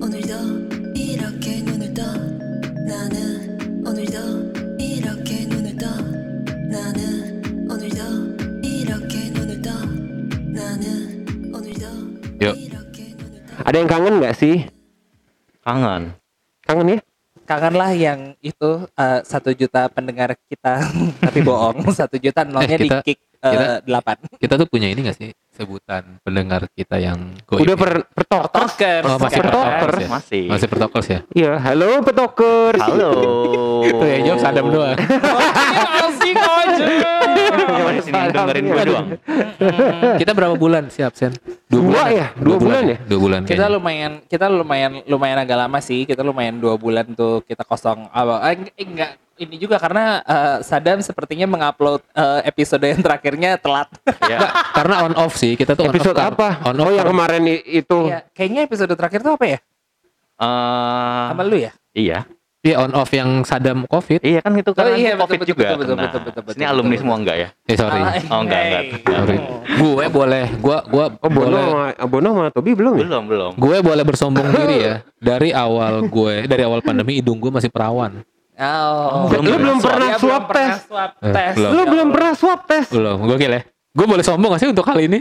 오늘도 이렇게 눈을 떠 나는 오늘도 이렇게 눈을 떠 나는 오늘도 이렇게 눈을 떠 나는 오늘도 Yuk. 이렇게 눈을 떠 Ada yang kangen nggak sih? Kangen. Kangen ya? kangenlah yang itu eh, satu juta pendengar kita tapi bohong satu juta nolnya Eh, kita- di kick kita- delapan Kita tuh punya ini gak sih sebutan pendengar kita yang goib Udah ya? per pertokers. Toker Oh, masih Pertokers. pertokers ya? Masih. Masih pertokers ya? Iya, halo petokers. Halo. Itu ya jokes Adam doang. asing aja Cuma di sini dengerin gue doang. kita berapa bulan sih absen? Dua ya? Dua bulan ya? Dua bulan kita kayaknya. lumayan kita lumayan lumayan agak lama sih kita lumayan dua bulan tuh kita kosong apa eh, eng- enggak ini juga karena eh, Sadam sepertinya mengupload eh, episode yang terakhirnya telat Ya. Karena on off sih, kita tuh on Episode off, apa? On off Oh, yang kemarin itu. Iya, kayaknya episode terakhir tuh apa ya Eh, sama lu ya iya. Iya on off yang Sadam Covid. Iya kan itu Oh, kan iya, betul, Covid betul, juga. betul, betul, Nah, betul, betul, betul, Ini alumni betul. semua enggak ya? Eh sorry. Ah, Oh, enggak, enggak. Sorry. Gue boleh, gua gua Oh, boleh sama Bono sama Tobi belum ya? Belum, belum. gue boleh bersombong diri ya. Dari awal gue, dari awal pandemi hidung gue masih perawan. Oh, Belum Lu belum pernah swab pernah tes. swab tes. belum. Lu belum pernah swab tes. Belum, gokil ya. Gue boleh sombong gak sih untuk kali ini?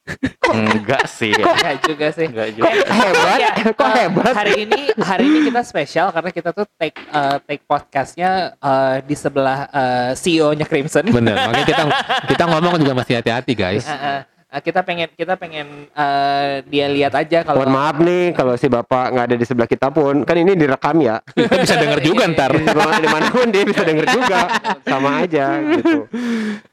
Enggak sih. ya. Enggak juga sih. Enggak juga. Hebat, Ya, kok hebat? Hari ini hari ini kita spesial karena kita tuh take eh, take podcastnya eh, di sebelah eh, CEO-nya Crimson. Bener, makanya kita kita ngomong juga masih hati-hati guys. Eh, eh, kita pengen kita pengen eh, dia lihat aja kalau Mohon maaf nih kalau si bapak nggak ada di sebelah kita pun, kan ini direkam ya. Kita bisa denger juga ntar. Di mana di mana pun dia bisa denger juga, sama aja gitu.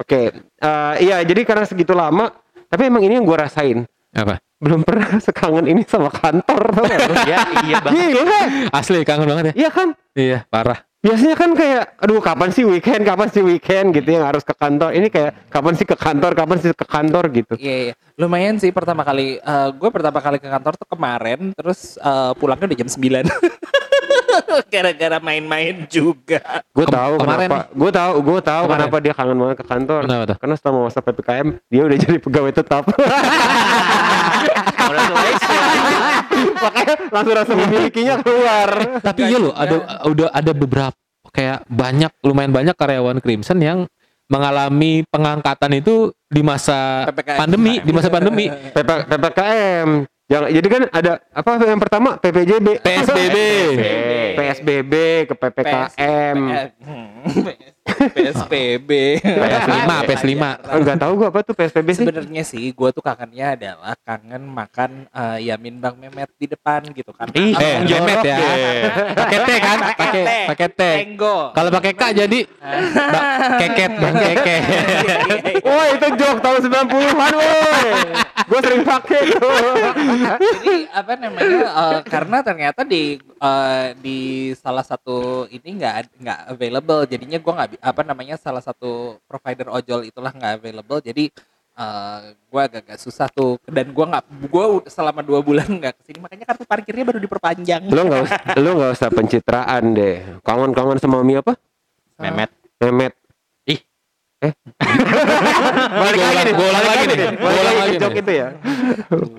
Oke, eh, iya jadi karena segitu lama, tapi emang ini yang gue rasain Apa? belum pernah sekangen ini sama kantor. Ya, iya bang. Gila, Asli kangen banget ya. iya kan? Iya, parah. Biasanya kan kayak, aduh kapan sih weekend, kapan sih weekend gitu yang harus ke kantor. Ini kayak kapan sih ke kantor, kapan sih ke kantor gitu. Iya, iya. lumayan sih pertama kali eh, gue pertama kali ke kantor tuh kemarin terus eh, pulangnya udah jam 9 gara-gara main-main juga Gue Kem- tahu kemarin kenapa. Gue tahu, gue tahu Kemarin. kenapa dia kangen banget ke kantor. Kenapa tuh? Karena setelah masa ppkm dia udah jadi pegawai tetap. Makanya langsung rasa memilikinya keluar. Tapi iya loh, ada udah ada beberapa kayak banyak lumayan banyak karyawan Crimson yang mengalami pengangkatan itu di masa PPKM. pandemi, di masa pandemi. PP, ppkm. Yang jadi kan ada apa yang pertama PPJB, PSBB. PSBB ke ppkm. PSBB PS5, PS5. Enggak tahu gua apa tuh PSBB sih. sebenarnya sih gue tuh kangennya adalah kangen makan eh, yamin bang memet di depan gitu kan Ih, Eh, Mehmet ya. deh. Pakai T kan? Pakai pakai T. Kalau pakai K jadi keket bang keket. Woi itu joke tahun 90-an woi. Gue sering pakai tuh. jadi apa namanya eh, karena ternyata di eh, di salah satu ini nggak ad- nggak available jadinya gue nggak apa namanya salah satu provider ojol itulah nggak available jadi eh gue agak-agak susah tuh dan gue nggak gue selama dua bulan nggak ke sini makanya kartu parkirnya baru diperpanjang Lu nggak usah, lu nggak usah pencitraan deh. Kangen-kangen sama mie apa? Memet. Memet. Ih. Eh. Balik lagi nih. Balik lagi nih. ulang lagi nih. itu ya.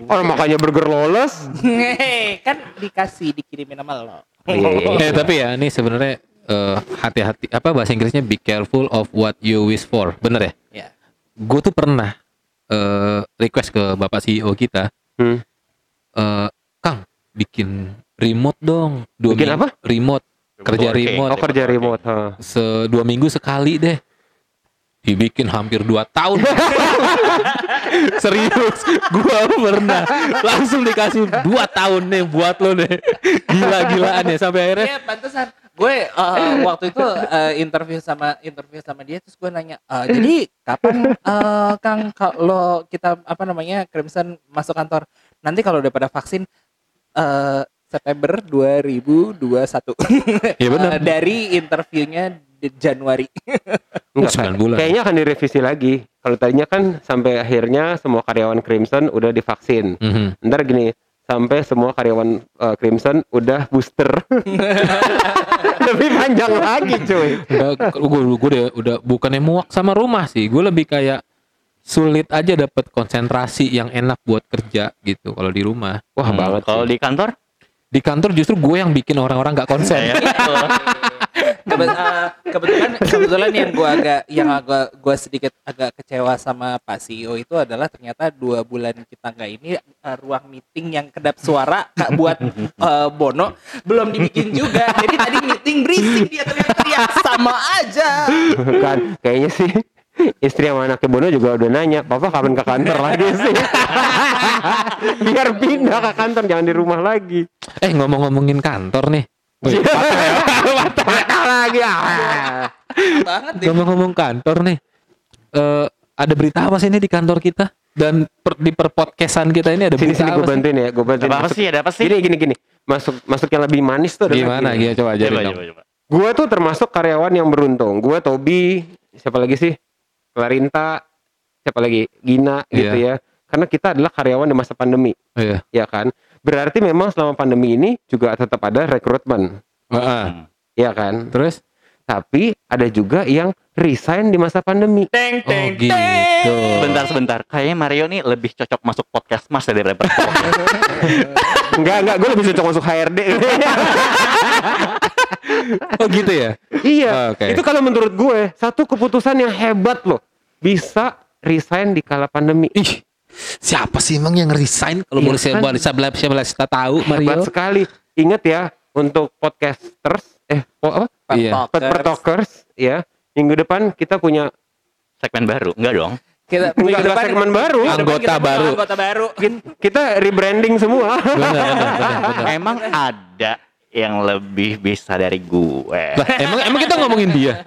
Oh makanya burger lolos. Kan dikasih dikirimin sama lo Eh tapi ya ini sebenarnya eh, hati-hati apa bahasa Inggrisnya be careful of what you wish for. Bener ya? ya Gue tuh pernah eh, request ke bapak CEO kita, Hmm. eh, Kang bikin remote dong. Dua Bikin minggu- apa? Remote. Kerja remote. Oh kerja remote. ha. Se dua minggu sekali deh. Dibikin hampir dua tahun. Serius, gua pernah langsung dikasih dua tahun nih buat lo deh. Gila-gilaan ya sampai akhirnya Iya, pantesan. Gue eh, waktu itu eh, interview sama interview sama dia terus gue nanya, "Eh, jadi kapan eh, Kang kalau kita apa namanya Crimson masuk kantor? Nanti kalau udah pada vaksin eh, September 2021. Iya benar. Eh, dari interviewnya Januari. Enggak, bulan. Kayaknya akan direvisi lagi. Kalau tadinya kan sampai akhirnya semua karyawan Crimson udah divaksin. Mhm. Ntar gini, sampai semua karyawan uh, Crimson udah booster. Lebih panjang lagi cuy. Enggak, gue gue udah, udah bukannya muak sama rumah sih. Gue lebih kayak sulit aja dapat konsentrasi yang enak buat kerja gitu kalau di rumah. Wah Hmm. banget Kalau di kantor di kantor justru gue yang bikin orang-orang nggak konsen. Iya, betul. Kebe- eh, kebetulan kebetulan yang gua agak yang agak gua sedikit agak kecewa sama Pak CEO itu adalah ternyata dua bulan kita nggak ini eh, ruang meeting yang kedap suara Kak, buat eh, Bono belum dibikin juga jadi tadi meeting berisik dia teriak-teriak sama aja kan kayaknya sih istri sama anaknya Bono juga udah nanya papa kapan ke kantor lagi sih biar pindah ke kantor jangan di rumah lagi Eh ngomong-ngomongin kantor nih. Wih, Patah lagi ah. banget Ngomong-ngomong kantor nih. Eh ada berita apa sih ini di kantor kita? Dan per- di perpodcastan kita ini ada sini berita sini apa gue sih? bantuin ya gue bantuin Ada apa sih? Ada apa sih? gini gini gini masuk masuk yang lebih manis tuh Gimana? gini. Gimana coba ajarin Coba, dong. coba, coba. Gue tuh termasuk karyawan yang beruntung. Gue Tobi, siapa lagi sih? Clarinta, siapa lagi? Gina gitu ya. Karena kita adalah karyawan di masa pandemi, Oh, iya. ya kan? Berarti memang selama pandemi ini juga tetap ada rekrutmen, Heeh. Hmm. ya kan? Terus? Tapi ada juga yang resign di masa pandemi. teng Oh gitu. Sebentar, sebentar. Kayaknya Mario nih lebih cocok masuk podcast mas dari rapper. Enggak, enggak, gue lebih cocok masuk HRD. Oh gitu ya? iya, Oke. itu kalau menurut gue satu keputusan yang hebat loh. Bisa resign di kala pandemi. Ih, siapa sih emang yang resign? Kalau Iya boleh saya kan? boleh saya saya kita tahu Mario. Hebat sekali. Ingat ya untuk podcasters eh po- apa? Iya. Pet Talkers ya. Minggu depan kita punya Segmen baru. Enggak dong. kita minggu enggak depan- segmen baru. Anggota kita punya baru. anggota baru kita rebranding semua. Benar, benar, benar, benar. Emang ada yang lebih bisa dari gue. Lah, emang emang kita ngomongin dia.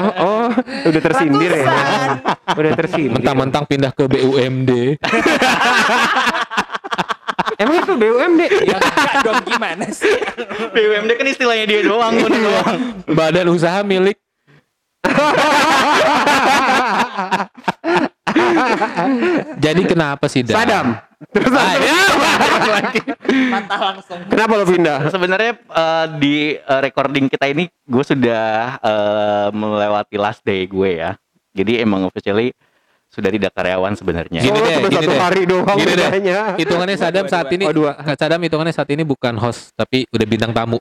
oh, oh, udah tersindir ya. Udah tersindir. Mentang-mentang pindah ke BUMD. Emang itu BUMD? ya enggak dong gimana sih BUMD kan istilahnya dia doang. gua doang. Badan usaha milik Jadi kenapa sih Dan? Sadam. Terus Ah, ya. patah langsung kenapa lo pindah? Sebenarnya eh, di eh, recording kita ini gue sudah eh, melewati last day gue ya. Jadi emang officially sudah tidak karyawan sebenarnya. Gini Oh, deh, cuma gini satu deh. hari doang Gini deh. bedanya. Hitungannya Sadam saat ini Oh, dua. Sadam hitungannya saat ini bukan host tapi udah bintang tamu.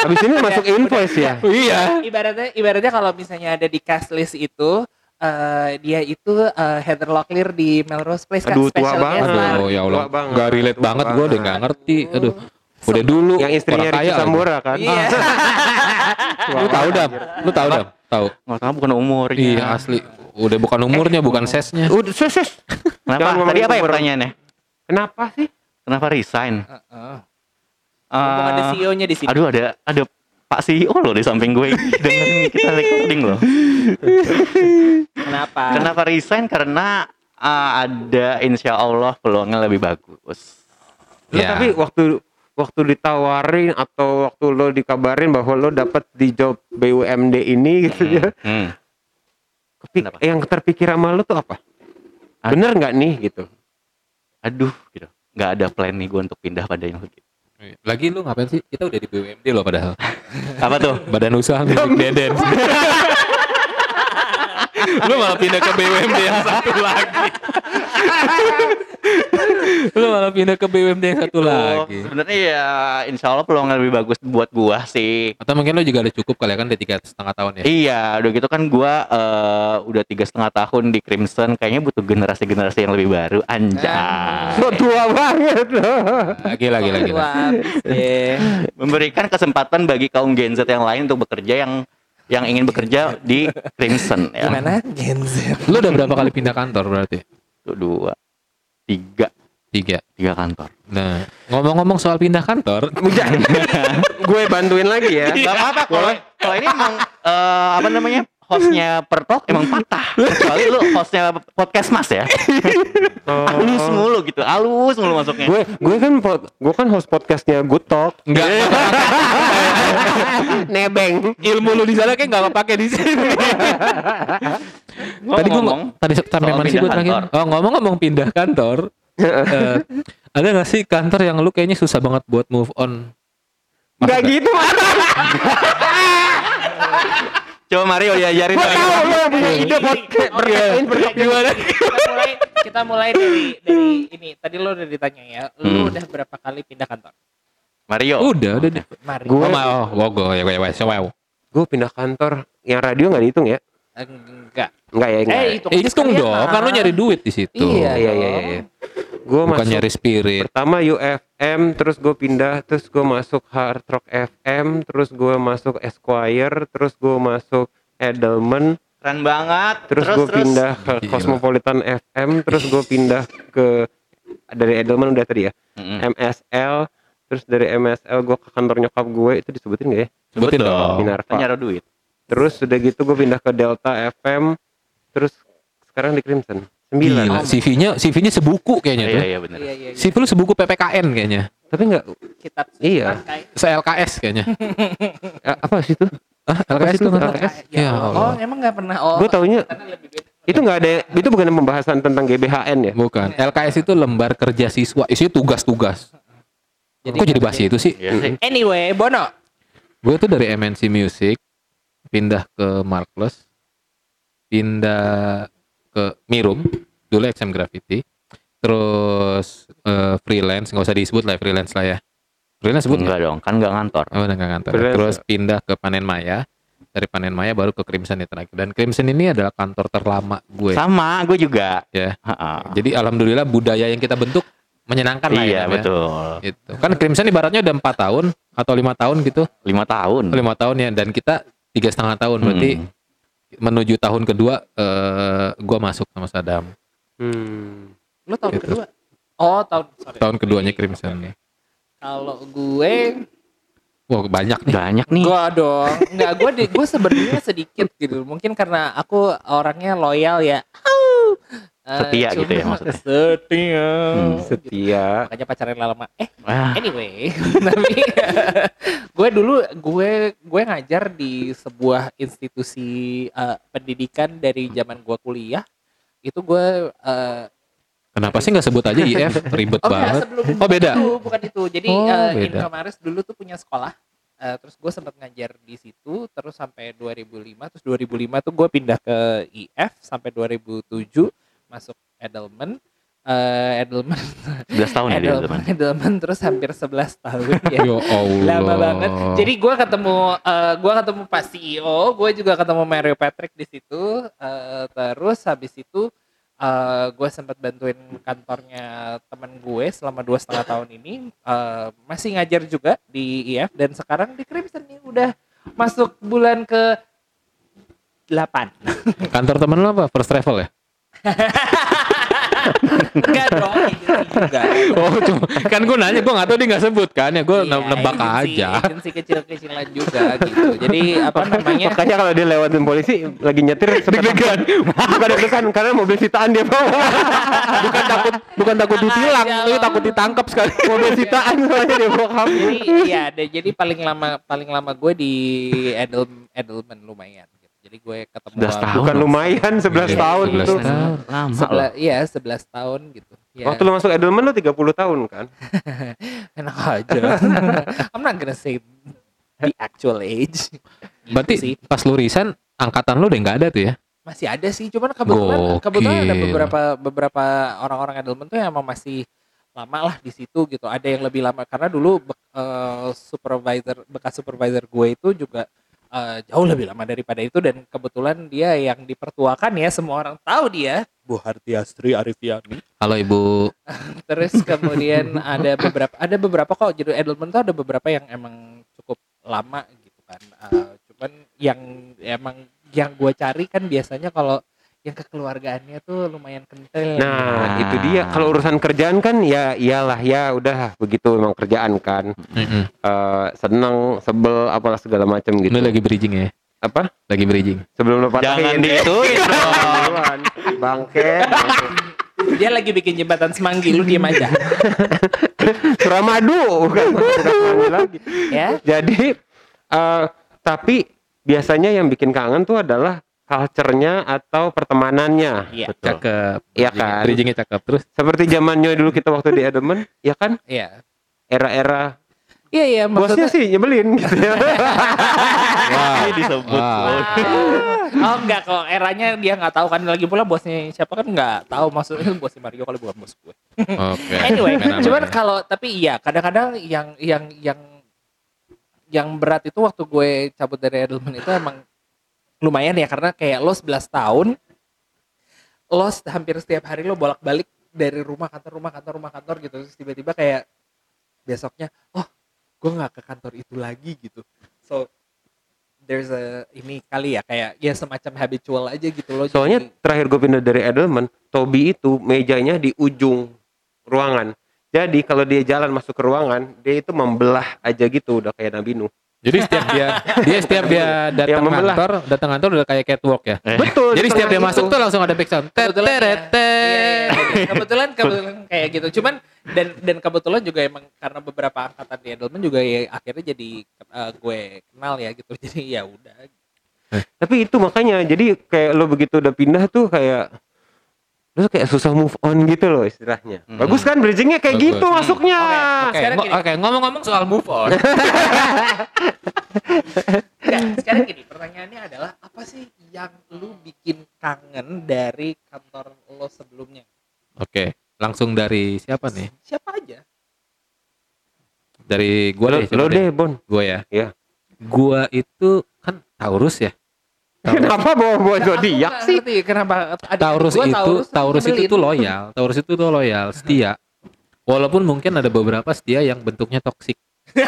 Habis ini masuk invoice ya. iya. ibaratnya ibaratnya kalau misalnya ada di cast list itu eh, dia itu eh, Heather Locklear di Melrose Place kan Aduh, tua special banget. Aduh ya Allah. Tua banget. Gak relate Tua banget gue udah gak ngerti. Aduh. Udah dulu Yang istrinya Ricky. Sambora kan. Iya. Lu tahu Dam? Lu tahu Dam? Tahu. Nggak tahu bukan umurnya. Iya asli. Udah bukan umurnya, bukan sesnya. Udah, sus, sus. Kenapa? Jangan Tadi apa ya pertanyaannya? Kenapa sih? Kenapa resign? Heeh. Eh, Mumpung ada CEO-nya di sini. Aduh ada ada Pak CEO loh di samping gue dengerin kita recording loh. Kenapa? Kenapa resign? Karena uh, ada insya Allah peluangnya lebih bagus. Lo Ya. tapi waktu waktu ditawarin atau waktu lo dikabarin bahwa lo dapat di job BUMD ini gitu ya. Hmm. Kepik- Kenapa? yang terpikir sama lo tuh apa? Ada. Bener nggak nih gitu? Aduh, gitu. Nggak ada plan nih gue untuk pindah pada yang lebih. Lagi lu ngapain sih? Kita udah di BUMD loh padahal. Apa tuh? Badan usaha milik Deden. Lu malah pindah ke BUMD yang satu lagi. lu malah pindah ke BUMD yang satu Oh, lagi. Sebenarnya ya insya Allah peluangnya lebih bagus buat gua sih. Atau mungkin lu juga udah cukup kali ya kan udah tiga setengah tahun ya. Iya, udah gitu kan gua eh, udah tiga setengah tahun di Crimson, kayaknya butuh generasi-generasi yang lebih baru. Anjay. Lo tua banget. Lagi lagi lagi. Memberikan kesempatan bagi kaum Gen Z yang lain untuk bekerja yang yang ingin bekerja di Crimson ya. Gimana? Gen Z. Lu udah berapa kali pindah kantor berarti? Dua, tiga, Tiga. tiga kantor. Nah, ngomong-ngomong soal pindah kantor, Gue bantuin lagi ya. Gak apa-apa kalau kalau ini emang eh, apa namanya hostnya Pertok emang patah. Kecuali lu hostnya podcast Mas ya. Halus mulu gitu, halus mulu masuknya. gue gue kan gue kan host podcastnya Good Talk. enggak Nebeng. ilmu lu di sana kayak nggak kepake di sini. tadi gua ngomong tadi sampai mana sih pindah terakhir? Oh, ngomong-ngomong pindah kantor. eh, ada gak sih kantor yang lu kayaknya susah banget buat move on? Gak gitu. Coba Mario diajarin Gue dong. tahu lo punya ide berkaitan berkaitan. Gimana? kita mulai kita mulai dari dari ini. Tadi lo udah ditanya ya. Lo Hmm. udah berapa kali pindah kantor? Mario. Udah, udah. udah. Mari. Gue- Oh, oh, oh, gue, ya, gue, ya, wow. Gue pindah kantor yang radio nggak dihitung ya? Enggak. Enggak ya, enggak. Eh, ya? itu Eh, hitung dong, kan lu nyari duit di situ. Iya. Iya, iya, iya. iya. Gue Bukan masuk nyari spirit. pertama UFM, terus gue pindah, terus gue masuk Hard Rock FM, terus gue masuk Esquire, terus gue masuk Edelman, Keren banget. terus, gue pindah ke Gila. Cosmopolitan FM, terus gue pindah ke dari Edelman udah tadi ya, Mm-mm. MSL, terus dari MSL gue ke kantor nyokap gue itu disebutin gak ya? Sebutin dong. Kan nyari duit. Terus udah gitu gue pindah ke Delta FM, terus sekarang di Crimson. Sembilan. Gila, CV-nya CV-nya sebuku kayaknya Iya tuh. iya benar. Iya, iya, iya. CV lu sebuku PPKN kayaknya. Tapi enggak, Kitab Iya. Se-LKS kayaknya. apa sih itu? Ah, LKS itu. LKS? Ya Oh, Allah. emang nggak pernah. Oh, Gue taunya itu nggak ada, itu bukan pembahasan tentang GBHN ya? Bukan. LKS itu lembar kerja siswa. Isinya tugas-tugas. Kok jadi bahas itu sih? Iya sih. Anyway, Bono. Gue tuh dari MNC Music pindah ke Markless, pindah ke Mirum, dulu XM Graffiti, terus eh, freelance, nggak usah disebut lah freelance lah ya. Freelance sebut nggak? Enggak dong, kan enggak ngantor. Oh, udah nggak ngantor. Freelance Terus pindah ke Panen Maya, dari Panen Maya baru ke Crimson ya terakhir. Dan Crimson ini adalah kantor terlama gue. Sama, gue juga. Ya. Ha-ha. Jadi alhamdulillah budaya yang kita bentuk menyenangkan lah ya. Iya ya. betul. Gitu. Kan Crimson ibaratnya udah empat tahun atau lima tahun gitu, Lima tahun. lima tahun ya. Dan kita tiga setengah tahun berarti Hmm. Menuju tahun kedua eh gua masuk sama Sadam. Hmm. Lu tahun Gitu. kedua. Oh, tahun sorry. Tahun keduanya Crimson. Kalau gue Wah banyak nih. Banyak nih. Gua dong. Enggak, gue di gue sebenarnya sedikit gitu. Mungkin karena aku orangnya loyal ya. Setia gitu ya maksudnya? Setia. Hmm, Setia. Makanya pacaran lama. Eh, Ah, anyway, tapi gue dulu gue gue ngajar di sebuah institusi eh, pendidikan dari zaman gue kuliah. Itu gue eh, Kenapa sih nggak sebut aja IF? Ribet Oh enggak, banget. sebelum Oh, beda? Itu, bukan itu. Jadi Oh, beda. Infamaris dulu tuh punya sekolah. Eh, terus gue sempat ngajar di situ terus sampai 2005 terus 2005 tuh gue pindah ke IF sampai 2007 masuk Edelman eh Edelman 11 tahun ya dia Edelman, teman. Edelman terus hampir 11 tahun ya Ya Allah. lama banget. Jadi gue ketemu eh gue ketemu Pak CEO, gue juga ketemu Mario Patrick di situ. eh, terus habis itu eh gue sempat bantuin kantornya teman gue selama dua setengah tahun ini. eh, masih ngajar juga di IF dan sekarang di Crimson nih udah masuk bulan ke 8 Kantor temen lo apa? First Travel ya? Enggak dong, agency juga. Oh cuma kan gue nanya gue nggak tahu dia nggak sebut kan ya gue Iya, nebak agency- aja. Agency kecil-kecilan juga gitu. Jadi apa namanya? Makanya kalau dia lewatin polisi lagi nyetir deg-degan. Bukan deg-degan karena mobil sitaan dia bawa. bukan takut bukan takut ditilang tapi takut ditangkap sekali. mobil sitaan soalnya dia bawa kabur. jadi iya jadi paling lama paling lama gue di Edel Edelman lumayan gitu. Jadi gue ketemu 11 tahun. Bukan lumayan 11 Iya, tahun 11 itu. tahun. Lama loh. sebelas iya 11 tahun gitu ya Waktu lu masuk Edelman lu 30 tahun kan? enak aja I'm not gonna say the actual age Gitu Berarti sih pas lu resign angkatan lu udah nggak ada tuh ya? masih ada sih cuman kebetulan Gokil. kebetulan ada beberapa beberapa orang-orang Edelman tuh yang masih lama lah di situ gitu ada yang lebih lama karena dulu be- eh, supervisor bekas supervisor gue itu juga eh, jauh lebih lama daripada itu dan kebetulan dia yang dipertuakan ya semua orang tahu dia. Bu Hartiastri Arifiani. Halo Ibu. terus kemudian ada beberapa ada beberapa kok jadi Edelman tuh ada beberapa yang emang cukup lama gitu kan. Eh, cuman yang emang yang gue cari kan biasanya kalau yang kekeluargaannya tuh lumayan kental Nah, itu dia. Kalau urusan kerjaan kan ya iyalah ya udah begitu memang kerjaan kan. Mm-mm. Eh seneng, sebel, apalah segala macam gitu. Ini lagi bridging ya? Apa? Lagi bridging. Sebelum lu patahin Jangan dong. Duluan. Bangke. bangke. dia lagi bikin jembatan semanggi lu diem aja Suramadu bukan lagi. ya Jadi eh tapi biasanya yang bikin kangen tuh adalah culture-nya atau pertemanannya. iya Cakep. Iya kan? Bridgingnya cakep. Terus Seperti zamannya dulu kita waktu di Edelman, ya kan? iya Era-era Iya iya Bosnya maksudnya sih nyebelin gitu ya. Wah. Ini disebut. Wah. Oh enggak kalau eranya dia nggak tahu kan lagi pula bosnya siapa kan nggak tahu maksudnya bosnya Mario kalau bukan bos gue. Oke. Anyway, Main aman cuman kalau tapi iya kadang-kadang yang yang yang yang berat itu waktu gue cabut dari Edelman itu emang lumayan ya karena kayak lo 11 tahun lo hampir setiap hari lo bolak-balik dari rumah kantor rumah kantor rumah kantor gitu terus tiba-tiba kayak besoknya oh gue nggak ke kantor itu lagi gitu so there's a ini kali ya kayak ya semacam habitual aja gitu loh Soalnya Jadi- terakhir gue pindah dari Edelman, Toby itu mejanya di ujung ruangan. Jadi kalau dia jalan masuk ke ruangan, dia itu membelah aja gitu udah kayak Nabi Nuh. Jadi setiap dia dia setiap dia datang kantor, datang kantor udah kayak catwalk ya. Betul. Jadi di setiap dia masuk itu. tuh langsung ada back sound. Kebetulan teret, ya, iya, iya, iya. kebetulan kebetulan kayak gitu cuman dan dan kebetulan juga emang karena beberapa angkatan di Edelman juga ya akhirnya jadi eh, gue kenal ya gitu jadi ya udah Tapi itu makanya jadi kayak lo begitu udah pindah tuh kayak lo kayak susah move on gitu loh istilahnya. Hmm. Bagus kan bridgingnya kayak Bagus. gitu Hmm. masuknya. Oke, gini. oke, ngomong-ngomong soal move on. Nggak, sekarang gini pertanyaannya adalah apa sih yang lu bikin kangen dari kantor lo sebelumnya Oke, langsung dari siapa nih? siapa aja Dari gua Lo, deh, lo deh Bon. Gua ya. Iya. Gua itu kan Taurus ya. Taurus. Kenapa bawa-bawa zodiak sih? ngerti kenapa ada Taurus gua itu Taurus itu nyebelin. tuh loyal. Taurus itu tuh loyal, setia. Walaupun mungkin ada beberapa setia yang bentuknya toksik.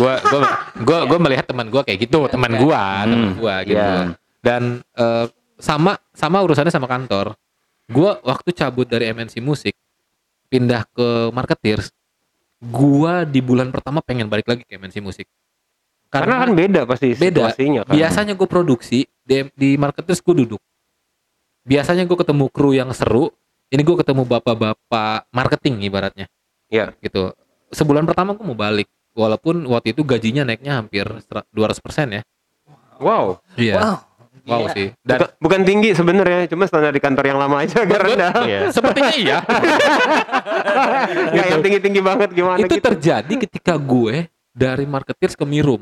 gua gua gua gua melihat teman gua kayak gitu, teman gua, teman Hmm, gua gitu. iya. Dan eh, sama sama urusannya sama kantor. Gua waktu cabut dari MNC Musik pindah ke Marketeers, gua di bulan pertama pengen balik lagi ke MNC Musik. Karena kan beda pasti Beda. situasinya kan. biasanya gue produksi di, di marketers gue duduk biasanya gue ketemu kru yang seru ini gue ketemu bapak-bapak marketing ibaratnya Iya. gitu sebulan pertama gue mau balik walaupun waktu itu gajinya naiknya hampir 200% ya Wow. iya wow wow gila. sih dan Bukan, bukan tinggi sebenarnya, cuma standar di kantor yang lama aja agak rendah. Iya. sepertinya iya Nggak yang tinggi-tinggi banget gimana itu gitu. terjadi ketika gue dari marketers ke Mirum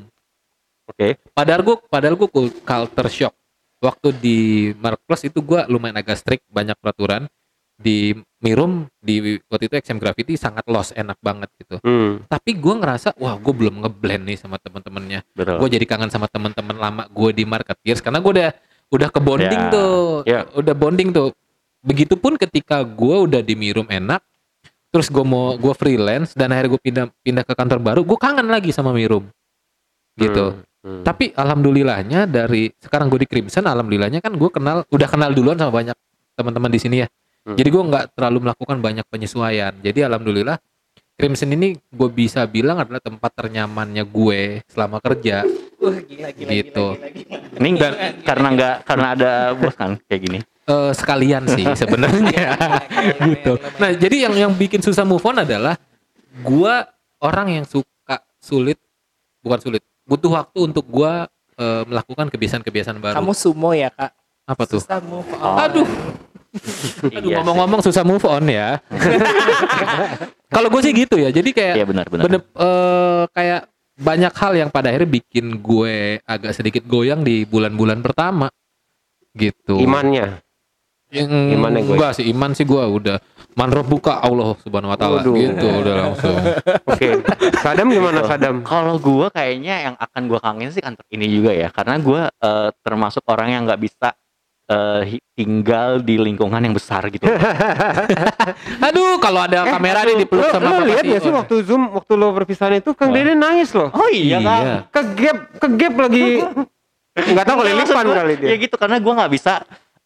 Oke. padahal gue padahal gue culture shock waktu di Marketplace itu gue lumayan agak strict banyak peraturan di Mirum di waktu itu XM Graffiti sangat los enak banget gitu Hmm. tapi gue ngerasa wah gue belum ngeblend nih sama temen-temennya gue jadi kangen sama temen-temen lama gue di Marketeers karena gue udah udah ke bonding Ya. tuh Ya. udah bonding tuh begitupun ketika gue udah di Mirum enak terus gue mau gue freelance dan akhirnya gue pindah pindah ke kantor baru gue kangen lagi sama Mirum gitu Hmm. Hmm. tapi alhamdulillahnya dari sekarang gue di Crimson, alhamdulillahnya kan gue kenal, udah kenal duluan sama banyak teman-teman di sini ya. Hmm. Jadi gue nggak terlalu melakukan banyak penyesuaian. Jadi alhamdulillah Crimson ini gue bisa bilang adalah tempat ternyamannya gue selama kerja. Wah, gila, gila, Gitu. gila, gila, gila. Ini enggak karena enggak karena ada bos kan kayak gini. Eh, sekalian sih sebenarnya. gitu. Nah jadi yang yang bikin susah move on adalah gue orang yang suka sulit, bukan sulit, butuh waktu untuk gue eh, melakukan kebiasaan-kebiasaan baru. kamu sumo ya kak apa tuh? susah move Oh. on Aduh. Aduh Iya ngomong-ngomong susah move on ya. Kalau gue sih gitu ya. Jadi kayak benar benar. bener eh, kayak banyak hal yang pada akhirnya bikin gue agak sedikit goyang di bulan-bulan pertama. Gitu. Imannya. Yang Imannya gue. enggak sih iman sih gue udah manrob buka Allah Subhanahu wa taala gitu udah langsung. Oke. Sadam gimana Sadam? Kalau gua kayaknya yang akan gua kangen sih kantor ini juga ya, karena gua eh, termasuk orang yang nggak bisa eh, hi- tinggal di lingkungan yang besar gitu. Aduh kalau ada kamera nih dipeluk lo, sama lo lihat gak sih waktu zoom waktu lo perpisahan itu Kang. Dede nangis loh. Oh iya kan? Iya. Ke gap ke gap lagi nggak tahu Enggak, maksud kelilipan kali dia. Ya gitu karena gua nggak bisa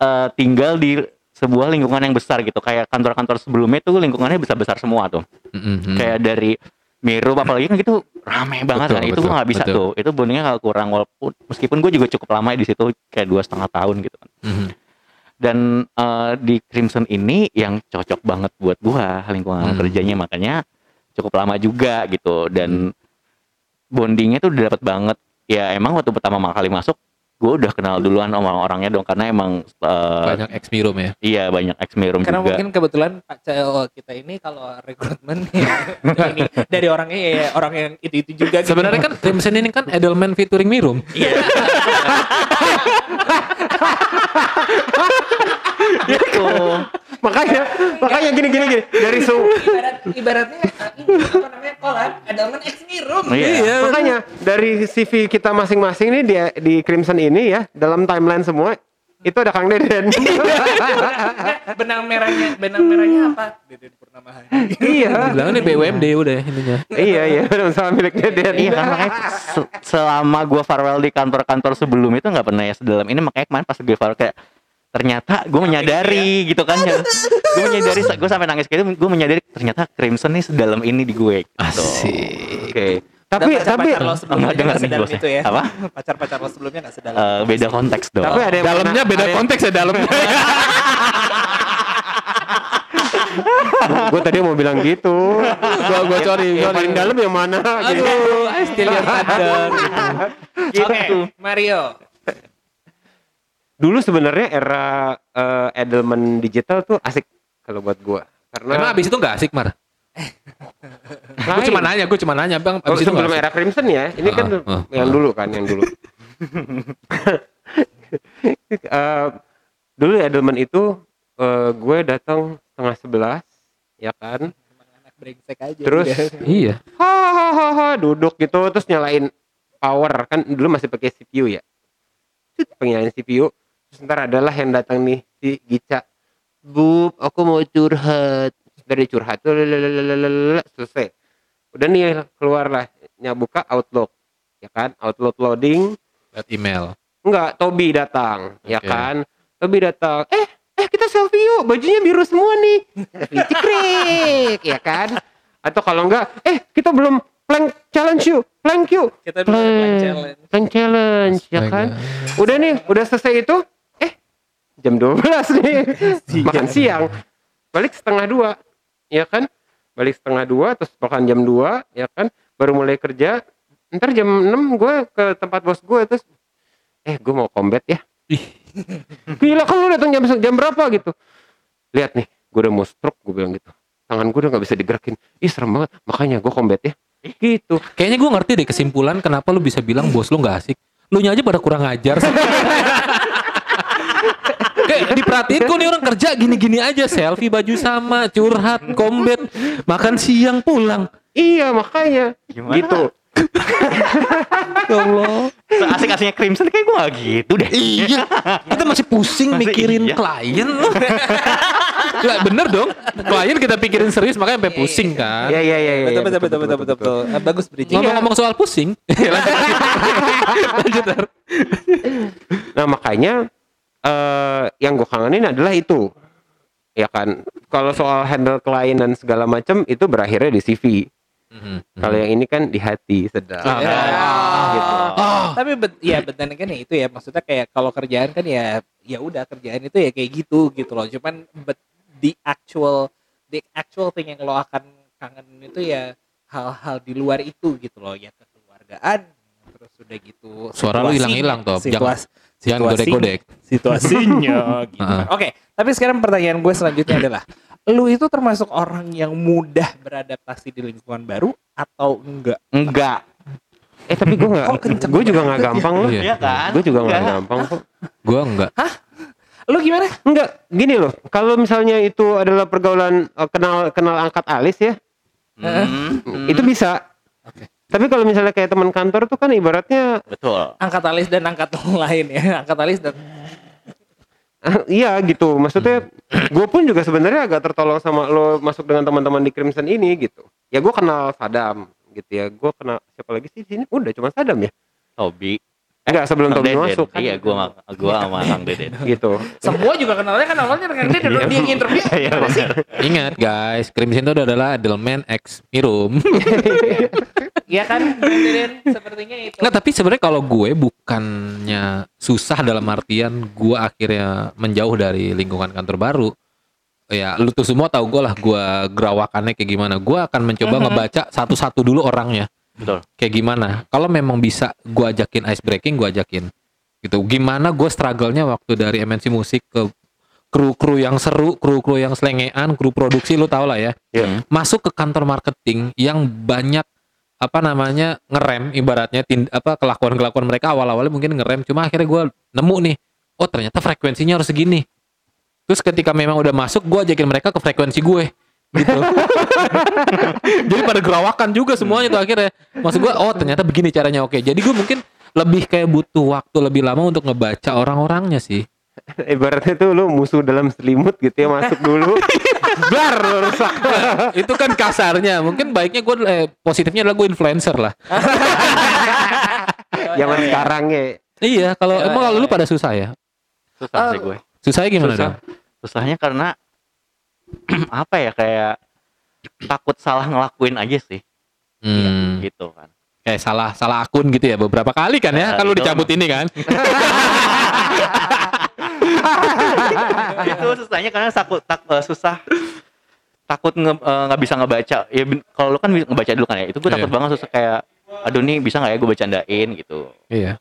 eh, tinggal di sebuah lingkungan yang besar gitu. Kayak kantor-kantor sebelumnya tuh lingkungannya besar-besar semua tuh. Mm-mm. Kayak dari Miru apalagi kan gitu rame banget Betul, kan. Itu gua nggak bisa betul. tuh. Itu bondingnya kalau kurang walaupun meskipun gue juga cukup lama di situ kayak dua setengah tahun gitu kan. Mhm. dan eh, di Crimson ini yang cocok banget buat gua lingkungan Hmm. kerjanya makanya cukup lama juga gitu dan bondingnya tuh udah dapat banget ya emang waktu pertama kali masuk gue udah kenal duluan sama orangnya dong karena emang eh, Banyak ex Mirum ya. iya banyak ex Mirum Karena juga. mungkin kebetulan Pak CEO kita ini kalau rekrutmen ya, ini dari orangnya ya orang yang itu itu juga. gitu. Sebenarnya kan Crimson ini kan Edelman featuring Mirum. gitu. Makanya makanya gini gini gini dari su ibarat ibaratnya ini apa namanya kolab Edelman X Mirum. Iya. makanya dari CV kita masing-masing nih di di Crimson ini ya dalam timeline semua itu ada Kang Deden. benang merahnya benang merahnya apa? Deden Purnama Hadi. iya. Bilang ini BUMD udah ininya. iya iya sama milik Deden. Iya kan makanya se- selama gue farewell di kantor-kantor sebelum itu nggak pernah ya sedalam ini makanya kemarin pas gue farewell kayak ternyata gue menyadari gitu kan ya gue menyadari gue sampai nangis kayak gue menyadari ternyata Crimson nih sedalam ini di gue gitu. Asik. oke Tapi Dan tapi lo sebelumnya Enggak dengar nggak nih sedalam bosnya. itu ya. Apa? Pacar-pacar lo sebelumnya nggak sedalam. Eh, beda konteks dong tapi ada yang Dalamnya pernah- beda ada yang- konteks ya dalamnya. Gue tadi mau bilang gitu. gua gua sorry, Yang paling dalam yang mana? gitu. Aduh, I still your thunder. Oke, Mario. Dulu sebenarnya era eh, Edelman digital tuh asik kalau buat gua. Karena Emang abis itu nggak asik Mar? Gue cuma nanya, gue cuma nanya bang. Oh, Abis itu sebelum nggak asik? era Crimson ya. Ini kan Ah, ah, yang dulu kan, yang dulu. Eh, dulu Edelman itu eh, gue datang setengah sebelas, ya kan? Anak brengsek aja. Terus udah. Iya. hahaha duduk gitu terus nyalain power kan dulu masih pakai CPU ya. Set, Penyalain CPU. Terus ntar adalah yang datang nih si Gica. Bu, aku mau curhat. Dari curhat tuh selesai. Udah nih keluar lah buka Outlook. Ya kan? Outlook loading. Lihat email. Enggak, Tobi datang, ya Oke. kan? Tobi datang. Eh, eh kita selfie yuk. Bajunya biru semua nih. Selfie cekrek, ya kan? Atau kalau enggak, eh kita belum plank challenge yuk. Plank yuk. Kita ada plank challenge. Plank challenge, ya kan? Udah nih, udah selesai itu. Jam 12 nih. Makan siang. Balik setengah dua, ya kan? Balik setengah dua, terus makan jam 2, ya kan? Baru mulai kerja. Ntar jam 6 gue ke tempat bos gue, terus eh gue mau combat ya. Gila kan lu datang jam jam berapa gitu. Lihat nih, gue udah mau stroke gue bilang gitu. Tangan gue udah nggak bisa digerakin. Ih serem banget. Makanya gue combat ya. Gitu. Kayaknya gue ngerti deh kesimpulan kenapa lu bisa bilang bos lu nggak asik. Lu aja pada kurang ajar sih. Kayak diperhatiin kok nih orang kerja gini-gini aja selfie baju sama curhat combat makan siang pulang Iya makanya. Gimana? Gitu. ya Allah asik-asiknya Crimson kayak gue gitu deh iya kita masih pusing Masih mikirin iya. klien Lah bener dong klien kita pikirin serius makanya sampai pusing kan Iya iya iya. iya, Betul betul betul betul betul. betul. Eh, Bagus bridging. ngomong-ngomong soal pusing lanjut lanjut. Nah makanya eh yang gue kangenin adalah itu. Ya kan. Kalau soal handle klien dan segala macam itu berakhirnya di CV. Kalau yang ini kan di hati sedang. Ah, Ya. Gitu. Tapi bet, ya betul kan ya itu ya maksudnya kayak kalau kerjaan kan ya ya udah kerjaan itu ya kayak gitu gitu loh. Cuman but the actual the actual thing yang lo akan kangen itu ya hal-hal di luar itu gitu loh ya kekeluargaan terus udah gitu Suara lu situasinya- hilang-hilang, Top. Jangan- situas- jangan situasi- godek-godek. situasinya gitu kan. Oke, tapi sekarang pertanyaan gue selanjutnya adalah lu itu termasuk orang yang mudah beradaptasi di lingkungan baru atau enggak? enggak Eh tapi gue nggak, Oh, gue juga nggak gampang loh. Iya. Iya kan Gue juga nggak Enggak. gampang kok. Gua enggak. Lu gimana? Enggak, gini loh. Kalau misalnya itu adalah pergaulan eh, kenal kenal angkat alis ya, Hmm, hmm, itu bisa. Tapi kalau misalnya kayak teman kantor tuh kan ibaratnya betul Angkat alis dan angkat lain ya. Angkat alis dan ah, iya gitu. Maksudnya gue pun juga sebenarnya agak tertolong sama lo masuk dengan teman-teman di Crimson ini gitu. Ya gue kenal Sadam gitu ya. Gue kenal siapa lagi sih di sini? Udah cuma Sadam ya. Tobi Enggak sebelum Tommy Deden. masuk kan. iya gue gua sama Kang Deden gitu. semua juga kenalnya kan awalnya dengan dia dan Iya. dia yang interview. iya benar Ingat guys, Crimson itu adalah Edelman X Mirum. Iya kan? Deden sepertinya itu. Nggak, tapi sebenarnya kalau gue bukannya susah dalam artian gue akhirnya menjauh dari lingkungan kantor baru. Ya, lu tuh semua tahu gue lah, gue gerawakannya kayak gimana. Gue akan mencoba ngebaca satu-satu dulu orangnya, betul. Kayak gimana. Kalau memang bisa gue ajakin ice breaking, gue ajakin. gitu. Gimana gue struggle-nya waktu dari MNC musik ke kru-kru yang seru kru-kru yang selengean kru produksi lu tau lah ya. Iya. masuk ke kantor marketing yang banyak apa namanya ngerem ibaratnya tin, apa kelakuan-kelakuan mereka. Awal-awalnya mungkin ngerem cuma akhirnya gue nemu nih oh ternyata frekuensinya harus segini. Terus ketika memang udah masuk gue ajakin mereka ke frekuensi gue gitu jadi pada gerawakan juga semuanya tuh akhirnya maksud gue oh ternyata begini caranya oke jadi gue mungkin lebih kayak butuh waktu lebih lama untuk ngebaca orang-orangnya sih Ibaratnya tuh lu musuh dalam selimut gitu ya masuk dulu. Blar rusak. itu kan kasarnya mungkin baiknya gue eh, positifnya adalah gue influencer lah Zaman sekarang ya. iya kalau Ya, emang ya, kalau lu ya. pada susah ya susah sih gue susahnya gimana Susah. dong susahnya karena apa ya kayak takut salah ngelakuin aja sih. Hmm, gitu kan. Kayak salah salah akun gitu ya beberapa kali kan ya Ya, kalau dicabut ini kan. Itu susahnya karena takut tak, eh, susah. Takut nge- eh, nggak bisa ngebaca. Ya kalau lu kan bisa ngebaca dulu kan ya itu gue takut Iya. banget susah kayak aduh nih bisa nggak ya gue bercandain? Gitu. Iya.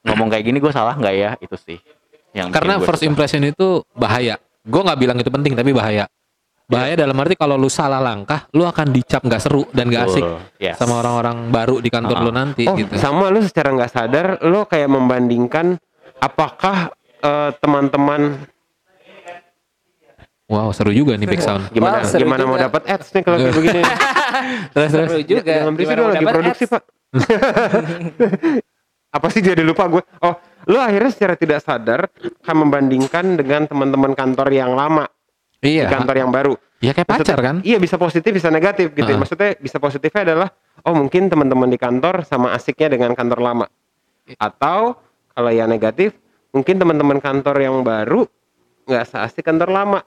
Ngomong kayak gini gue salah nggak ya? Itu sih yang karena first susah. impression itu bahaya. Gue nggak bilang itu penting tapi bahaya bahaya dalam arti kalau lu salah langkah lu akan dicap nggak seru dan nggak asik yes. sama orang-orang baru di kantor Ah. lu nanti Oh, gitu sama lu secara nggak sadar lu kayak membandingkan apakah eh, teman-teman wow seru juga nih big sound gimana seru gimana mau dapat ads nih kalau kayak begini. terus terus Seru juga. Jangan berisik Gimana dong lagi produksi, ads? Pak. Apa sih jadi lupa gue? Oh, lu akhirnya secara tidak sadar kan membandingkan dengan teman-teman kantor yang lama di iya kantor yang baru. ya kayak Maksudnya- pacar kan Iya bisa positif bisa negatif gitu. Heeh. Maksudnya bisa positifnya adalah oh mungkin teman-teman di kantor sama asiknya dengan kantor lama. Atau kalau yang negatif mungkin teman-teman kantor yang baru nggak seasik kantor lama.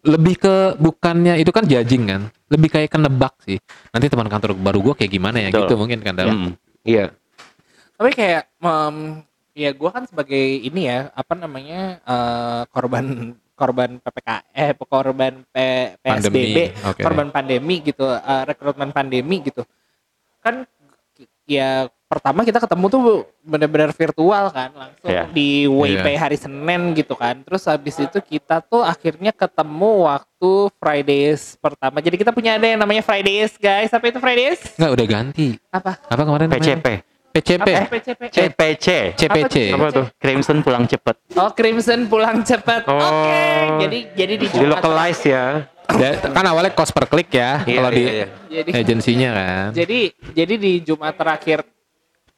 lebih ke bukannya itu kan judging kan lebih kayak kenebak sih nanti teman kantor baru gue kayak gimana ya Betul. gitu mungkin kan dalam Mm. Iya. Tapi kayak em, ya gue kan sebagai ini ya apa namanya eh, korban korban PPK eh korban P, PSBB Pandemi, oke. korban pandemi gitu eh, rekrutmen pandemi gitu. Kan ya pertama kita ketemu tuh benar-benar virtual kan langsung Iya. di WIP Iya. hari Senin gitu kan. Terus habis itu kita tuh akhirnya ketemu waktu Fridays pertama. Jadi kita punya ada yang namanya Fridays guys. Apa itu Fridays nggak udah ganti. Apa? Apa kemarin namanya? PCP. PCP CPC CPC Apa tuh? Crimson pulang cepet Oh Crimson pulang cepat. Oh. Oke. Jadi jadi di Di Jumat localize ya. Da- kan awalnya cost per klik ya Iya, kalau di iya, iya. Jadi agensinya kan jadi jadi di Jumat terakhir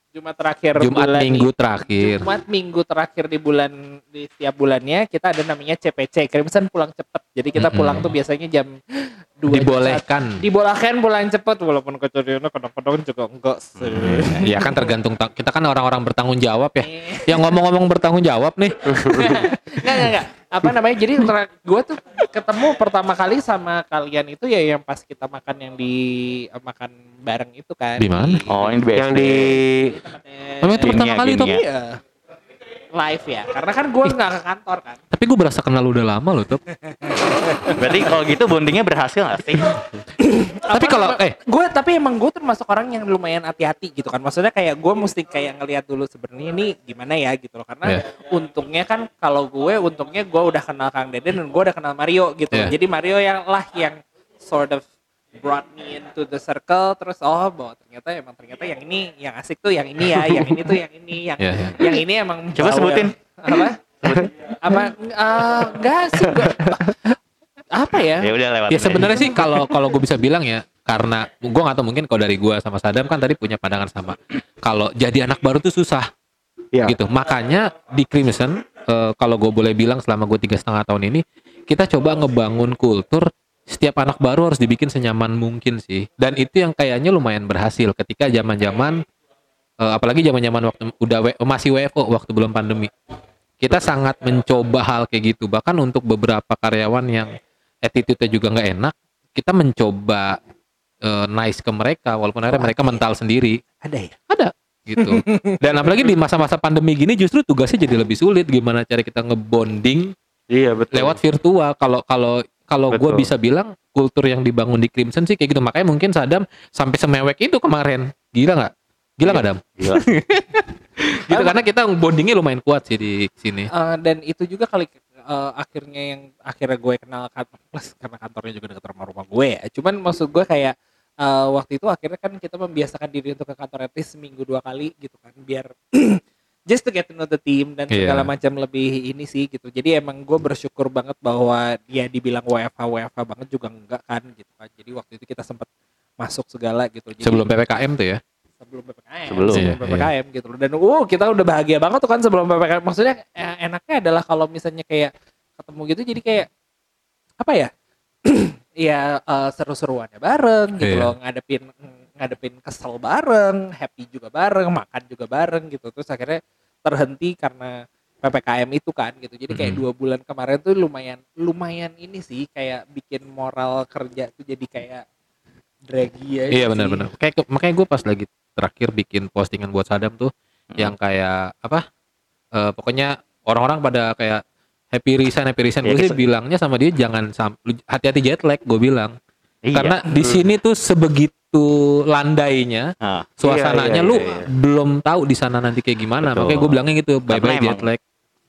Jumat terakhir Jumat bulan minggu ini- terakhir Jumat minggu terakhir di bulan di setiap bulannya kita ada namanya CPC Crimson pulang cepat. Jadi kita pulang tuh biasanya jam 2 dibolehkan Dibolehkan pulang cepat walaupun kejadiannya kadang-kadang juga enggak sih. ya kan tergantung ta- kita kan orang-orang bertanggung jawab ya Eh. yang ngomong-ngomong bertanggung jawab nih Enggak, enggak, enggak. Apa namanya? Jadi gue tuh ketemu pertama kali sama kalian itu ya yang pas kita makan yang di eh, makan bareng itu kan. Di mana? oh ini BSD Yang di tempatnya- Oh, itu pertama Gini ya, kali tuh ya. Live ya. Karena kan gue nggak ke kantor kan. tapi gue berasa kenal udah lama loh tuh berarti kalau gitu bondingnya berhasil nggak sih tapi kalau eh gue tapi emang gue termasuk orang yang lumayan hati-hati gitu kan. Maksudnya kayak gue mesti kayak ngelihat dulu sebenarnya ini gimana ya gitu loh. Karena Iya. untungnya kan kalau gue untungnya gue udah kenal Kang Deden dan gue udah kenal Mario gitu. Iya. Jadi Mario yang lah yang sort of brought me into the circle terus oh bahwa ternyata emang ternyata yang ini yang asik tuh yang ini ya yang ini tuh yang ini yang Iya, iya. yang ini emang Coba bawa- sebutin. apa? Apa? Enggak sih gua- apa ya? Ya udah lewat ya sebenarnya sih kalau kalau gue bisa bilang ya karena gue nggak tahu mungkin kalau dari gue sama Sadam kan tadi punya pandangan sama. Kalau jadi anak baru tuh susah. Iya. gitu. Makanya di Crimson eh, kalau gue boleh bilang selama gue tiga setengah tahun ini kita coba ngebangun kultur setiap anak baru harus dibikin senyaman mungkin sih. Dan itu yang kayaknya lumayan berhasil ketika zaman zaman apalagi zaman zaman waktu udah W- masih WFO waktu belum pandemi. Kita sangat mencoba hal kayak gitu. Bahkan untuk beberapa karyawan yang attitude-nya juga nggak enak kita mencoba eh, nice ke mereka walaupun akhirnya mereka mental sendiri. Ada ya? Ada gitu. Dan apalagi di masa-masa pandemi gini justru tugasnya jadi lebih sulit. Gimana cara kita ngebonding Iya betul. lewat virtual. Kalau kalau kalau gue bisa bilang kultur yang dibangun di Crimson sih kayak gitu. Makanya mungkin Sadam sampai semewek itu kemarin. Gila nggak? Gila nggak Dam? Gila. gitu karena kita bondingnya lumayan kuat sih di sini. Eh, dan itu juga kali eh, akhirnya yang akhirnya gue kenal kantor plus karena kantornya juga dekat rumah rumah gue ya. Cuman maksud gue kayak eh, waktu itu akhirnya kan kita membiasakan diri untuk ke kantor least seminggu dua kali gitu kan biar just to get to know the team dan Iya. segala macam lebih ini sih gitu. Jadi emang gue bersyukur banget bahwa dia dibilang WFH WFH banget juga enggak kan gitu kan. Jadi waktu itu kita sempat masuk segala gitu. Jadi, sebelum ppkm tuh ya sebelum ppkm Sebelum. Iya, ppkm gitu loh dan uh kita udah bahagia banget tuh kan sebelum ppkm maksudnya eh, enaknya adalah kalau misalnya kayak ketemu gitu jadi kayak apa ya ya eh, seru-seruannya bareng gitu Iya. loh ngadepin ngadepin kesel bareng happy juga bareng makan juga bareng gitu. Terus akhirnya terhenti karena ppkm itu kan gitu. Jadi kayak Mhm. dua bulan kemarin tuh lumayan lumayan ini sih kayak bikin moral kerja tuh jadi kayak draggy aja iya benar-benar kayak makanya gue pas lagi terakhir bikin postingan buat Sadam tuh Hmm. yang kayak apa eh, pokoknya orang-orang pada kayak happy resign happy resign. Ya, gue sih bilangnya sama dia jangan hati-hati jet lag gue bilang Iya. karena di sini tuh sebegitu landainya Ah, suasananya Iya, iya, lu iya, iya. belum tahu di sana nanti kayak gimana. Betul. makanya gue bilangnya gitu bye bye jet lag.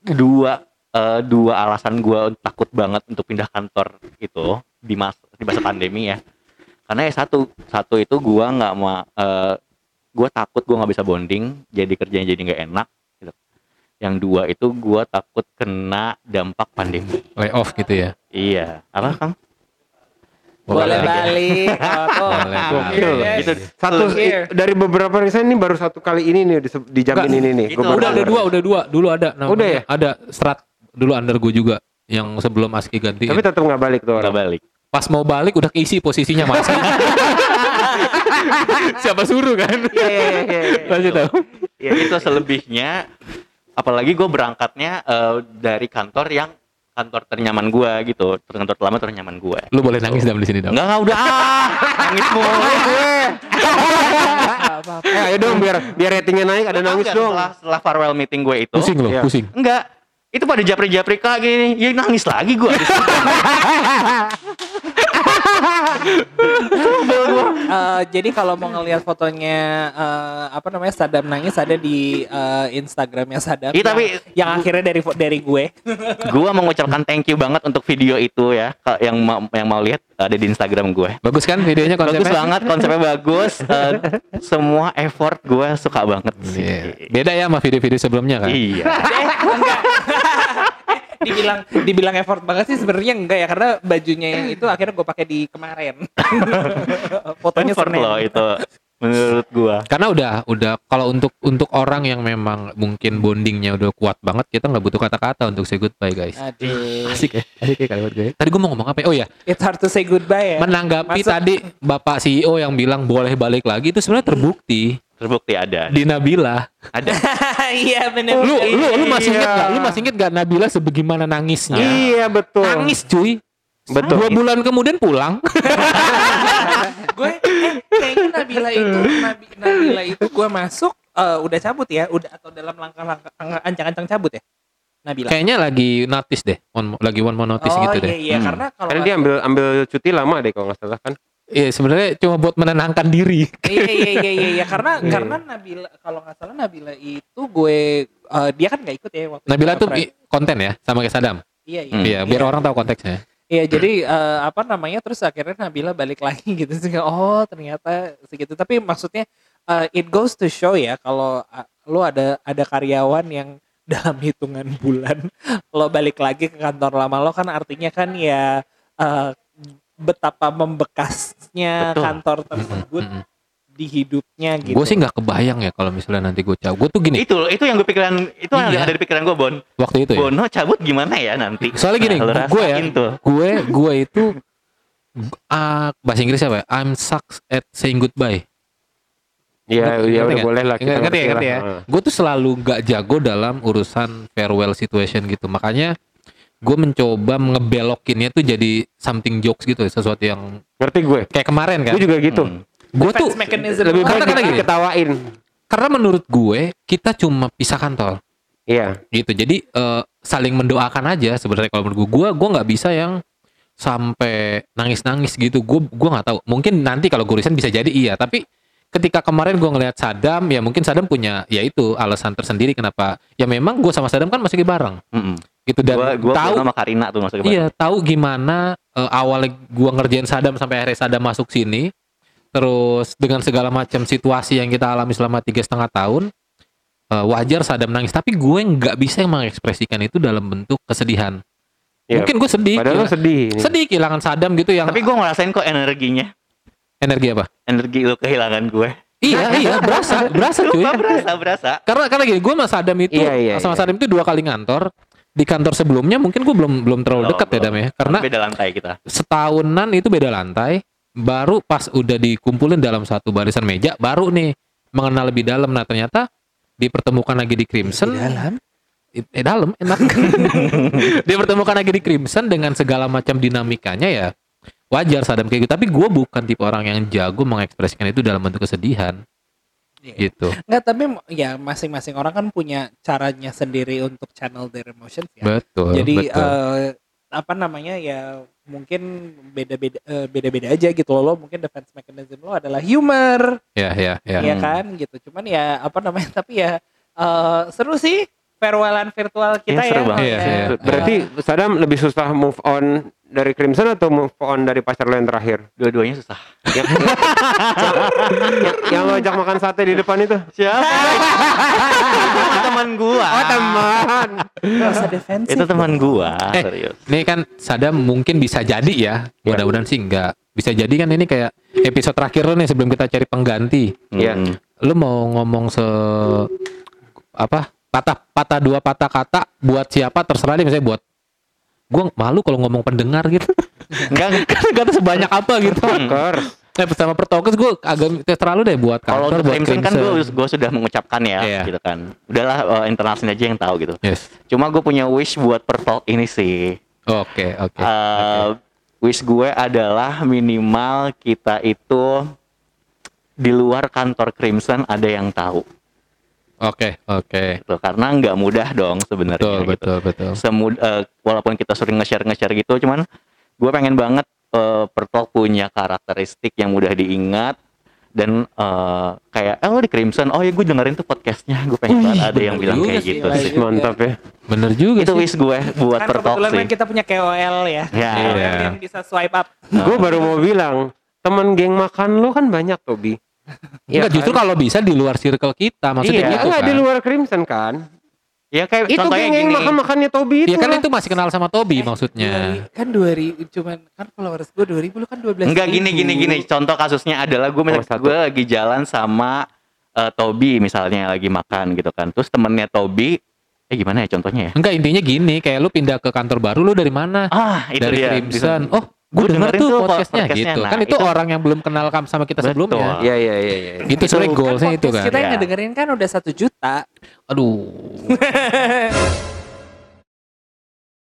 dua eh, dua alasan gua takut banget untuk pindah kantor itu di mas di masa pandemi ya. Karena ya satu satu itu gua nggak mau eh, gua takut gua nggak bisa bonding jadi kerjanya jadi nggak enak gitu. yang dua itu gua takut kena dampak pandemi. Lay off gitu ya? Iya. Apa kang boleh Boleh. balik oh. Boleh Gokil. Yes. gitu Satu Here. dari beberapa resign ini baru satu kali ini nih dijamin Enggak, ini nih. itu Gua baru udah ada dua udah dua dulu ada namanya. Udah ya? ada strat dulu under gue juga yang sebelum Aski ganti Tapi tetap nggak balik tuh nggak orang. balik pas mau balik udah keisi posisinya mas siapa suruh kan Iya iya iya, iya. pasti tahu ya itu selebihnya apalagi gue berangkatnya eh, dari kantor yang kantor ternyaman gua gitu kantor lama ternyaman gua lu boleh nangis dalam di sini dong Enggak, enggak udah ah. Nangis mulu gue. Eh, ayo dong biar biar ratingnya naik ada nangis Enggak, dong. Setelah, setelah farewell meeting gue itu. pusing loh Iya. pusing Enggak. Itu pada japri-japri kak gini. Ya nangis lagi gue. Eh, jadi kalau mau ngelihat fotonya eh, apa namanya Sadam nangis ada di eh, Instagramnya Sadam. Iya, tapi- yang akhirnya dari dari gue. gue mengucapkan thank you banget untuk video itu ya. Yang mau yang mau lihat ada di Instagram gue. bagus kan videonya Bagus konsepnya banget, konsepnya bagus. Eh, semua effort gue suka banget sih. Iya. beda ya sama video-video sebelumnya kan Iya. Enggak. dibilang dibilang effort banget sih sebenarnya enggak ya karena bajunya yang itu akhirnya gue pakai di kemarin. Fotonya Effort Senin. loh itu menurut gue. karena udah udah kalau untuk untuk orang yang memang mungkin bondingnya udah kuat banget kita nggak butuh kata-kata untuk say goodbye guys Aduh. asik ya asik ya kalimat gue tadi gue mau ngomong apa ya? oh ya It's hard to say goodbye ya. menanggapi Masuk- tadi bapak CEO yang bilang boleh balik lagi itu sebenarnya terbukti Terbukti ada. di Nabila Ada. Iya benar. lu lu lu masih Iya. inget gak lu masih inget gak Nabila sebagaimana nangisnya Iya betul. nangis cuy Betul. dua bulan kemudian pulang gue eh, kayaknya Nabila itu Nabi, Nabila itu gue masuk eh, udah cabut ya udah atau dalam langkah-langkah ancang-ancang cabut ya Nabila kayaknya lagi notice deh one, mo- lagi one more notice oh gitu iya deh iya Hmm. karena kalau Karena dia ambil ambil cuti lama deh kalau nggak salah kan. Iya sebenarnya cuma buat menenangkan diri. Iya iya iya iya iya. karena Iya. karena Nabila kalau nggak salah Nabila itu gue eh, dia kan nggak ikut ya waktu Nabila itu tuh i- konten ya sama kayak Sadam iya iya. Hmm. iya biar orang tahu konteksnya Iya jadi eh, apa namanya terus akhirnya Nabila balik lagi gitu. Sih oh ternyata segitu. Tapi maksudnya eh, it goes to show ya kalau uh, lo ada ada karyawan yang dalam hitungan bulan lo balik lagi ke kantor lama lo kan artinya kan ya eh, betapa membekasnya Betul. kantor tersebut di hidupnya gitu. gue sih nggak kebayang ya kalau misalnya nanti gue cabut gue tuh gini Itu itu yang gue pikiran itu yang Iya. ada di pikiran gue Bon. waktu itu ya Bono cabut gimana ya nanti? soalnya gini Nah, gue ya tuh. gue gue itu ah, bahasa Inggris apa ya I'm sucks at saying goodbye Iya, ya nggak? udah boleh lah kita ngerti ya ngerti ya Heeh. gue tuh selalu gak jago dalam urusan farewell situation gitu makanya gue mencoba ngebelokinnya tuh jadi something jokes gitu sesuatu yang Ngerti gue. kayak kemarin kan Gue juga gitu. Hmm. gue tuh mechanism. Lebih baik gini. diketawain. karena menurut gue kita cuma pisah kantor Iya. gitu jadi eh, saling mendoakan aja sebenarnya kalau menurut gue gue gue nggak bisa yang sampai nangis nangis gitu gue gue nggak tahu mungkin nanti kalau gue resign bisa jadi iya tapi ketika kemarin gue ngelihat Sadam ya mungkin Sadam punya ya itu alasan tersendiri kenapa ya memang gue sama Sadam kan masih bareng Mm-mm. Gitu dan Gua gua tahu sama Karina tuh ke iya tahu gimana eh, awalnya gue ngerjain Sadam sampai akhirnya Sadam masuk sini terus dengan segala macam situasi yang kita alami selama tiga setengah tahun eh, wajar Sadam nangis tapi gue nggak bisa mengekspresikan itu dalam bentuk kesedihan Iya. mungkin gue sedih Padahal lo sedih. sedih kehilangan Sadam gitu yang Tapi gue ngerasain kok energinya. energi apa Energi lu kehilangan gue. iya iya berasa berasa cuy berasa, berasa. karena karena gini gue sama Sadam itu Iya, iya, sama iya. Sadam itu dua kali ngantor di kantor sebelumnya mungkin gue belum belum terlalu Belum, dekat ya. Dam ya. Karena beda lantai kita. setahunan itu beda lantai baru pas udah dikumpulin dalam satu barisan meja baru nih mengenal lebih dalam. Nah ternyata dipertemukan lagi di Crimson. Dalam? Eh dalam enak. Dipertemukan lagi di Crimson dengan segala macam dinamikanya ya. Wajar Sadam kayak gitu. Tapi gue bukan tipe orang yang jago mengekspresikan itu dalam bentuk kesedihan Iya. gitu Enggak, tapi ya masing-masing orang kan punya caranya sendiri untuk channel their emotions ya. betul Jadi betul. eh, apa namanya ya mungkin beda-beda eh, beda-beda aja gitu loh. Lo mungkin defense mechanism lo adalah humor, ya ya ya ya Hmm. kan gitu. Cuman ya apa namanya tapi ya eh, seru sih farewellan virtual kita Iya, seru ya. banget. Iya, Ya. iya. Berarti Sadam lebih susah move on dari Crimson atau move on dari pacar lo yang terakhir? Dua-duanya susah. Yang, yang, yang lo ajak makan sate di depan itu? Siapa? itu teman gua. Oh teman. Itu teman gua, Eh, serius. Ini kan Sadam mungkin bisa jadi ya. Mudah-mudahan sih enggak. Bisa jadi kan ini kayak episode terakhir lo nih sebelum kita cari pengganti. Iya. Hmm. Lu mau ngomong se apa? Patah patah dua patah kata buat siapa terserah deh misalnya buat gua malu kalau ngomong pendengar gitu. Enggak, Karena gak tahu sebanyak apa gitu. Ker. Eh bersama Pertokes gue agak terserah lu deh buat kalau untuk buat Crimson kan gue gue sudah mengucapkan ya, Iya. gitu kan. Udahlah eh, internal aja yang tahu gitu. Yes. Cuma gue punya wish buat Purple ini sih. Oke, oke. Eh, Wish gue adalah minimal kita itu di luar kantor Crimson ada yang tahu. Oke, oke. Gitu. Karena nggak mudah dong sebenarnya. Betul, gitu. betul, betul. Semud eh, walaupun kita sering nge-share nge-share gitu, cuman gue pengen banget eh Purple punya karakteristik yang mudah diingat dan eh, kayak eh lo di Crimson oh ya gue dengerin tuh podcastnya gue pengen Wih, banget ada yang bilang kayak sih, gitu sih Mantap ya. Bener juga itu sih. wish gue buat kan kebetulan sih kan kita punya KOL ya. Ya. Iya. yang bisa swipe up. Gue baru mau bilang teman geng makan lo kan banyak Tobi. Enggak, justru kalau bisa di luar circle kita maksudnya Iya. gitu Enggak kan. di luar Crimson kan? ya kayak Itu contohnya geng yang gini makan-makannya Tobi itu. Iya kan lah. itu masih kenal sama Tobi Eh, maksudnya. 2000 kan 2000 cuman kan followers gue 2000 lu kan 12 enggak gini gini gini contoh kasusnya adalah gue Oh, satu. gue lagi jalan sama eh, Tobi misalnya lagi makan gitu kan terus temennya Tobi eh gimana ya contohnya ya Enggak intinya gini, kayak lu pindah ke kantor baru lu dari mana? ah itu dari dia Crimson. Bisa- Oh, gue dengerin tuh podcastnya, podcastnya. gitu. Nah, kan itu, itu- orang yang belum kenal kam sama kita Betul. sebelumnya. Iya iya iya iya. Itu sebenarnya Kan goalsnya itu podcast kan. Kita yang Iya. ngedengerin kan udah satu juta. Aduh.